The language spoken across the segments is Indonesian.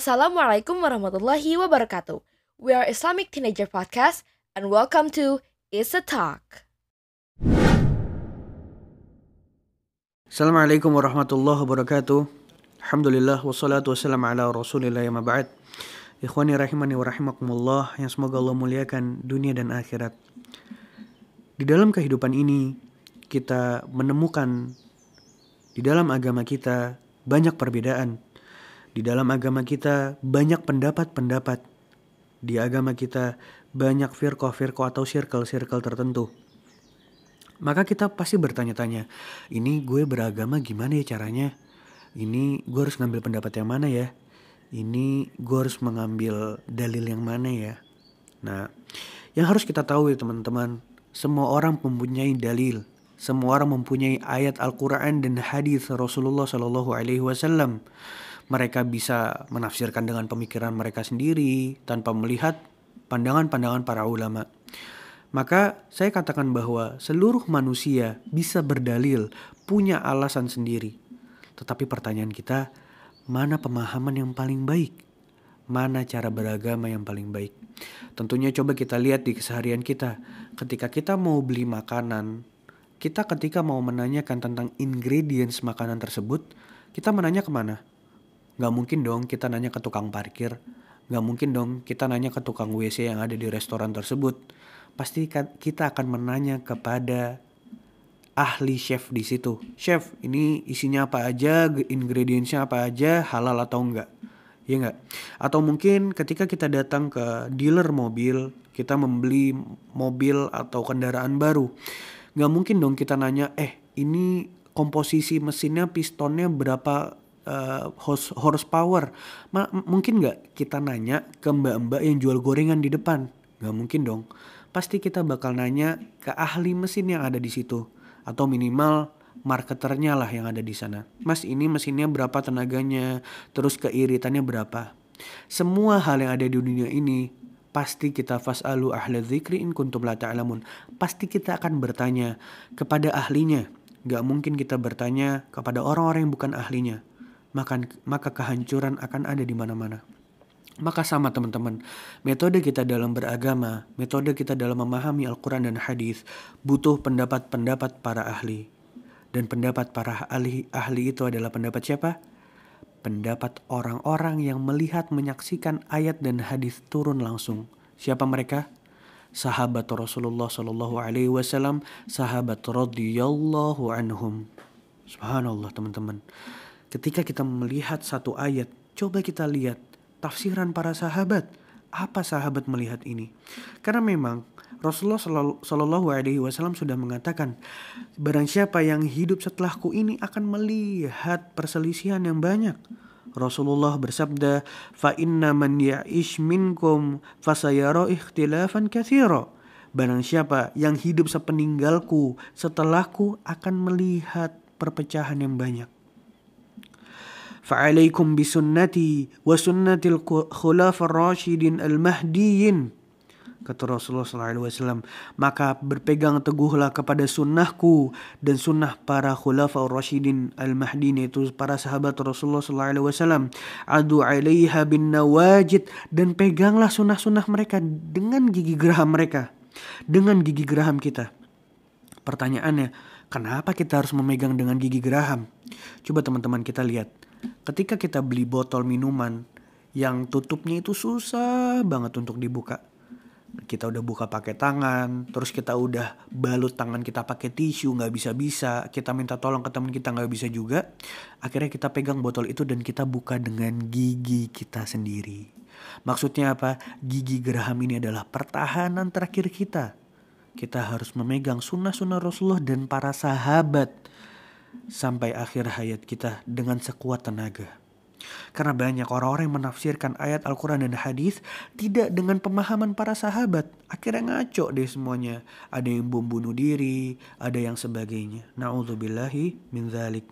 Assalamualaikum warahmatullahi wabarakatuh. We are Islamic Teenager Podcast and welcome to Is a Talk. Assalamualaikum warahmatullahi wabarakatuh. Alhamdulillah wassalatu wassalamu ala rasulillah ya ba'd. Ikhwani rahimani wa rahimakumullah yang semoga Allah muliakan dunia dan akhirat. Di dalam kehidupan ini kita menemukan di dalam agama kita banyak perbedaan. Di dalam agama kita banyak pendapat-pendapat. Di agama kita banyak firqah-firqah atau circle-circle tertentu. Maka kita pasti bertanya-tanya, ini gue beragama gimana ya caranya? Ini gue harus ngambil pendapat yang mana ya? Ini gue harus mengambil dalil yang mana ya? Nah, yang harus kita tahu ya teman-teman, semua orang mempunyai dalil, semua orang mempunyai ayat Al-Quran dan hadis Rasulullah Shallallahu Alaihi Wasallam. Mereka bisa menafsirkan dengan pemikiran mereka sendiri tanpa melihat pandangan-pandangan para ulama. Maka saya katakan bahwa seluruh manusia bisa berdalil, punya alasan sendiri. Tetapi pertanyaan kita, mana pemahaman yang paling baik? Mana cara beragama yang paling baik? Tentunya coba kita lihat di keseharian kita. Ketika kita mau beli makanan, kita ketika mau menanyakan tentang ingredients makanan tersebut, kita menanya ke mana? Gak mungkin dong kita nanya ke tukang parkir, gak mungkin dong kita nanya ke tukang WC yang ada di restoran tersebut. Pasti kita akan menanya kepada ahli chef di situ. Chef, ini isinya apa aja, ingredientsnya apa aja, halal atau enggak? Ya enggak? Atau mungkin ketika kita datang ke dealer mobil, kita membeli mobil atau kendaraan baru nggak mungkin dong kita nanya eh ini komposisi mesinnya pistonnya berapa uh, horsepower Ma mungkin nggak kita nanya ke mbak-mbak yang jual gorengan di depan nggak mungkin dong pasti kita bakal nanya ke ahli mesin yang ada di situ atau minimal marketernya lah yang ada di sana. Mas ini mesinnya berapa tenaganya, terus keiritannya berapa. Semua hal yang ada di dunia ini pasti kita fasalu ahli dzikri in kuntum la ta'lamun. Pasti kita akan bertanya kepada ahlinya. Gak mungkin kita bertanya kepada orang-orang yang bukan ahlinya. Maka, maka kehancuran akan ada di mana-mana. Maka sama teman-teman, metode kita dalam beragama, metode kita dalam memahami Al-Quran dan hadis butuh pendapat-pendapat para ahli. Dan pendapat para ahli, ahli itu adalah pendapat siapa? pendapat orang-orang yang melihat menyaksikan ayat dan hadis turun langsung. Siapa mereka? Sahabat Rasulullah Shallallahu Alaihi Wasallam, sahabat radhiyallahu anhum. Subhanallah teman-teman. Ketika kita melihat satu ayat, coba kita lihat tafsiran para sahabat. Apa sahabat melihat ini? Karena memang Rasulullah Shallallahu Alaihi Wasallam sudah mengatakan, barang siapa yang hidup setelahku ini akan melihat perselisihan yang banyak. Rasulullah bersabda, fa inna man ya'ish minkum fasayara ikhtilafan katsira. Barang siapa yang hidup sepeninggalku, setelahku akan melihat perpecahan yang banyak. فعليكم بسنتي وسنة الخلفاء الراشدين المهديين kata Rasulullah SAW maka berpegang teguhlah kepada sunnahku dan sunnah para khulafa rasyidin al-mahdin itu para sahabat Rasulullah SAW adu alaiha bin nawajid dan peganglah sunnah-sunnah mereka dengan gigi geraham mereka dengan gigi geraham kita pertanyaannya kenapa kita harus memegang dengan gigi geraham coba teman-teman kita lihat ketika kita beli botol minuman yang tutupnya itu susah banget untuk dibuka. Kita udah buka pakai tangan, terus kita udah balut tangan kita pakai tisu nggak bisa bisa, kita minta tolong ke teman kita nggak bisa juga. Akhirnya kita pegang botol itu dan kita buka dengan gigi kita sendiri. Maksudnya apa? Gigi geraham ini adalah pertahanan terakhir kita. Kita harus memegang sunnah-sunnah Rasulullah dan para sahabat sampai akhir hayat kita dengan sekuat tenaga. Karena banyak orang-orang yang menafsirkan ayat Al-Quran dan hadis tidak dengan pemahaman para sahabat. Akhirnya ngaco deh semuanya. Ada yang bom bunuh diri, ada yang sebagainya. Na'udzubillahi min zalik.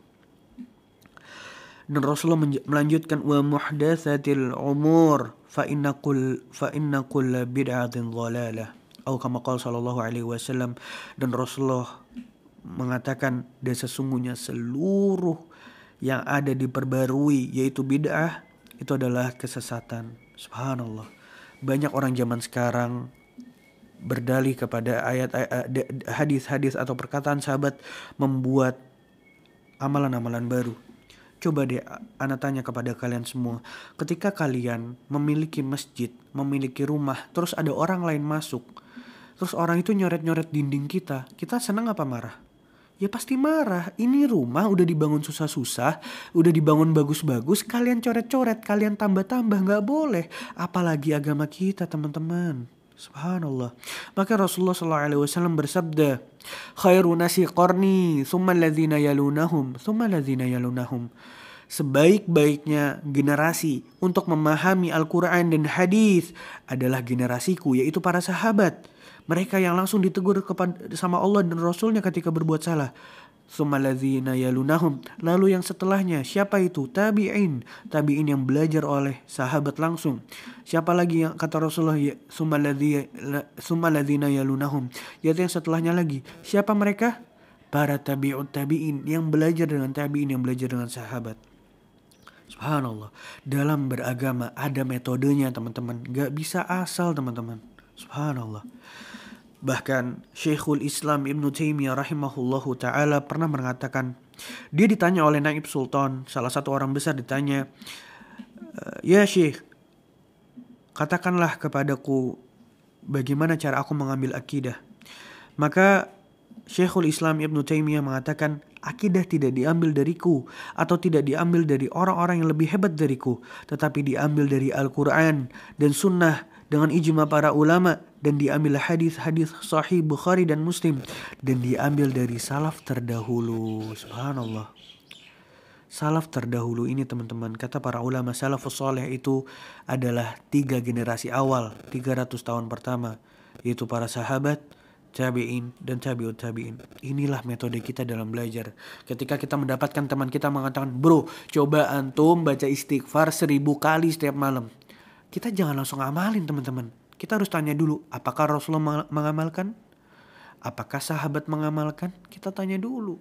Dan Rasulullah melanjutkan wa muhdatsatil umur fa inna kull fa inna kull bid'atin dhalalah. Atau kama qala sallallahu alaihi wasallam dan Rasulullah mengatakan dan sesungguhnya seluruh yang ada diperbarui yaitu bid'ah itu adalah kesesatan. Subhanallah. Banyak orang zaman sekarang berdalih kepada ayat hadis-hadis atau perkataan sahabat membuat amalan-amalan baru. Coba deh anak tanya kepada kalian semua, ketika kalian memiliki masjid, memiliki rumah, terus ada orang lain masuk, terus orang itu nyoret-nyoret dinding kita, kita senang apa marah? Ya pasti marah. Ini rumah udah dibangun susah-susah, udah dibangun bagus-bagus, kalian coret-coret, kalian tambah-tambah, nggak boleh. Apalagi agama kita teman-teman. Subhanallah. Maka Rasulullah SAW bersabda, Khairu nasi qarni, thumma ladhina yalunahum, thumma ladhina yalunahum. Sebaik-baiknya generasi untuk memahami Al-Quran dan hadis adalah generasiku, yaitu para sahabat. Mereka yang langsung ditegur kepada sama Allah dan Rasulnya ketika berbuat salah. Sumaladzina yalunahum. Lalu yang setelahnya, siapa itu? Tabi'in. Tabi'in yang belajar oleh sahabat langsung. Siapa lagi yang kata Rasulullah, ya, sumaladzina yalunahum. Yaitu yang setelahnya lagi. Siapa mereka? Para tabi'ut tabi'in yang belajar dengan tabi'in yang belajar dengan sahabat. Subhanallah. Dalam beragama ada metodenya teman-teman. Gak bisa asal teman-teman. Subhanallah. Bahkan Syekhul Islam Ibn Taimiyah rahimahullahu taala pernah mengatakan dia ditanya oleh Naib Sultan, salah satu orang besar ditanya, "Ya Syekh, katakanlah kepadaku bagaimana cara aku mengambil akidah." Maka Syekhul Islam Ibn Taimiyah mengatakan, akidah tidak diambil dariku atau tidak diambil dari orang-orang yang lebih hebat dariku, tetapi diambil dari Al-Quran dan Sunnah dengan ijma para ulama dan diambil hadis-hadis sahih Bukhari dan Muslim dan diambil dari salaf terdahulu. Subhanallah. Salaf terdahulu ini teman-teman kata para ulama salafus soleh itu adalah tiga generasi awal 300 tahun pertama yaitu para sahabat, tabi'in dan tabi'ut tabi'in. Inilah metode kita dalam belajar. Ketika kita mendapatkan teman kita mengatakan, "Bro, coba antum baca istighfar seribu kali setiap malam." Kita jangan langsung amalin teman-teman. Kita harus tanya dulu, apakah Rasulullah mengamalkan? Apakah sahabat mengamalkan? Kita tanya dulu.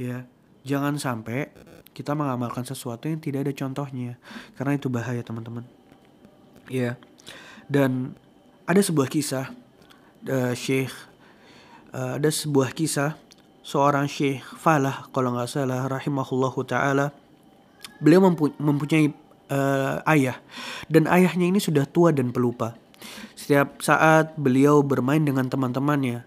Ya, jangan sampai kita mengamalkan sesuatu yang tidak ada contohnya. Karena itu bahaya teman-teman. Ya, dan ada sebuah kisah uh, Syekh uh, ada sebuah kisah seorang Syekh Falah kalau nggak salah rahimahullahu taala beliau mempunyai uh, ayah dan ayahnya ini sudah tua dan pelupa. Setiap saat beliau bermain dengan teman-temannya,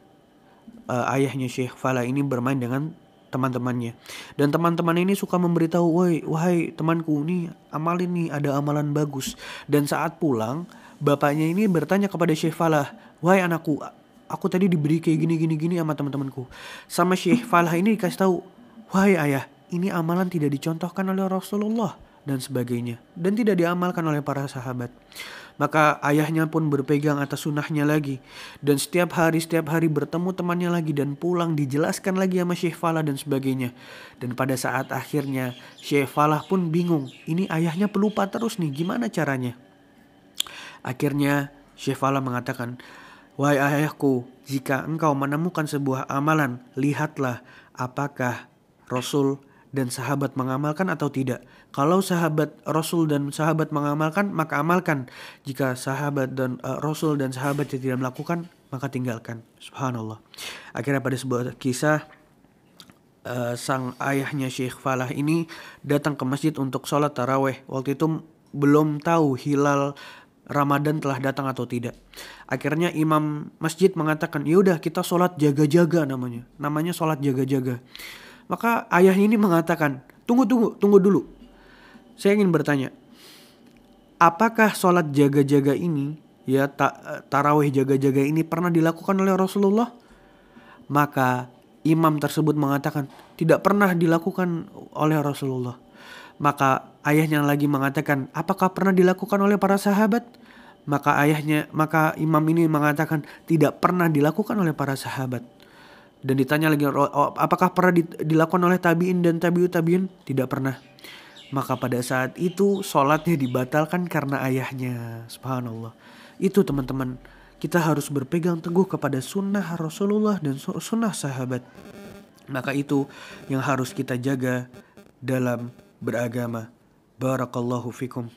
uh, ayahnya Syekh Fala ini bermain dengan teman-temannya. Dan teman-teman ini suka memberitahu, wahai, wahai temanku ini amalin nih ada amalan bagus. Dan saat pulang, bapaknya ini bertanya kepada Syekh Falah, wahai anakku, aku tadi diberi kayak gini gini gini sama teman-temanku. Sama Syekh Falah ini dikasih tahu, wahai ayah, ini amalan tidak dicontohkan oleh Rasulullah dan sebagainya dan tidak diamalkan oleh para sahabat. Maka ayahnya pun berpegang atas sunnahnya lagi dan setiap hari setiap hari bertemu temannya lagi dan pulang dijelaskan lagi sama Syekh Falah dan sebagainya. Dan pada saat akhirnya Syekh Falah pun bingung, ini ayahnya pelupa terus nih, gimana caranya? Akhirnya Syekh Falah mengatakan, Wahai ayahku, jika engkau menemukan sebuah amalan, lihatlah apakah Rasul dan sahabat mengamalkan atau tidak. Kalau sahabat Rasul dan sahabat mengamalkan, maka amalkan. Jika sahabat dan uh, Rasul dan sahabat tidak melakukan, maka tinggalkan. Subhanallah. Akhirnya pada sebuah kisah uh, sang ayahnya Syekh Falah ini datang ke masjid untuk sholat taraweh. Waktu itu belum tahu hilal Ramadan telah datang atau tidak. Akhirnya imam masjid mengatakan, yaudah kita sholat jaga-jaga namanya. Namanya sholat jaga-jaga. Maka ayahnya ini mengatakan, tunggu tunggu tunggu dulu. Saya ingin bertanya, apakah sholat jaga-jaga ini, ya ta tarawih jaga-jaga ini pernah dilakukan oleh Rasulullah? Maka imam tersebut mengatakan tidak pernah dilakukan oleh Rasulullah. Maka ayahnya lagi mengatakan, apakah pernah dilakukan oleh para sahabat? Maka ayahnya, maka imam ini mengatakan tidak pernah dilakukan oleh para sahabat. Dan ditanya lagi, apakah pernah dilakukan oleh tabiin dan tabiut tabiin? Tidak pernah. Maka pada saat itu sholatnya dibatalkan karena ayahnya. Subhanallah. Itu teman-teman. Kita harus berpegang teguh kepada sunnah Rasulullah dan sunnah sahabat. Maka itu yang harus kita jaga dalam beragama. Barakallahu fikum.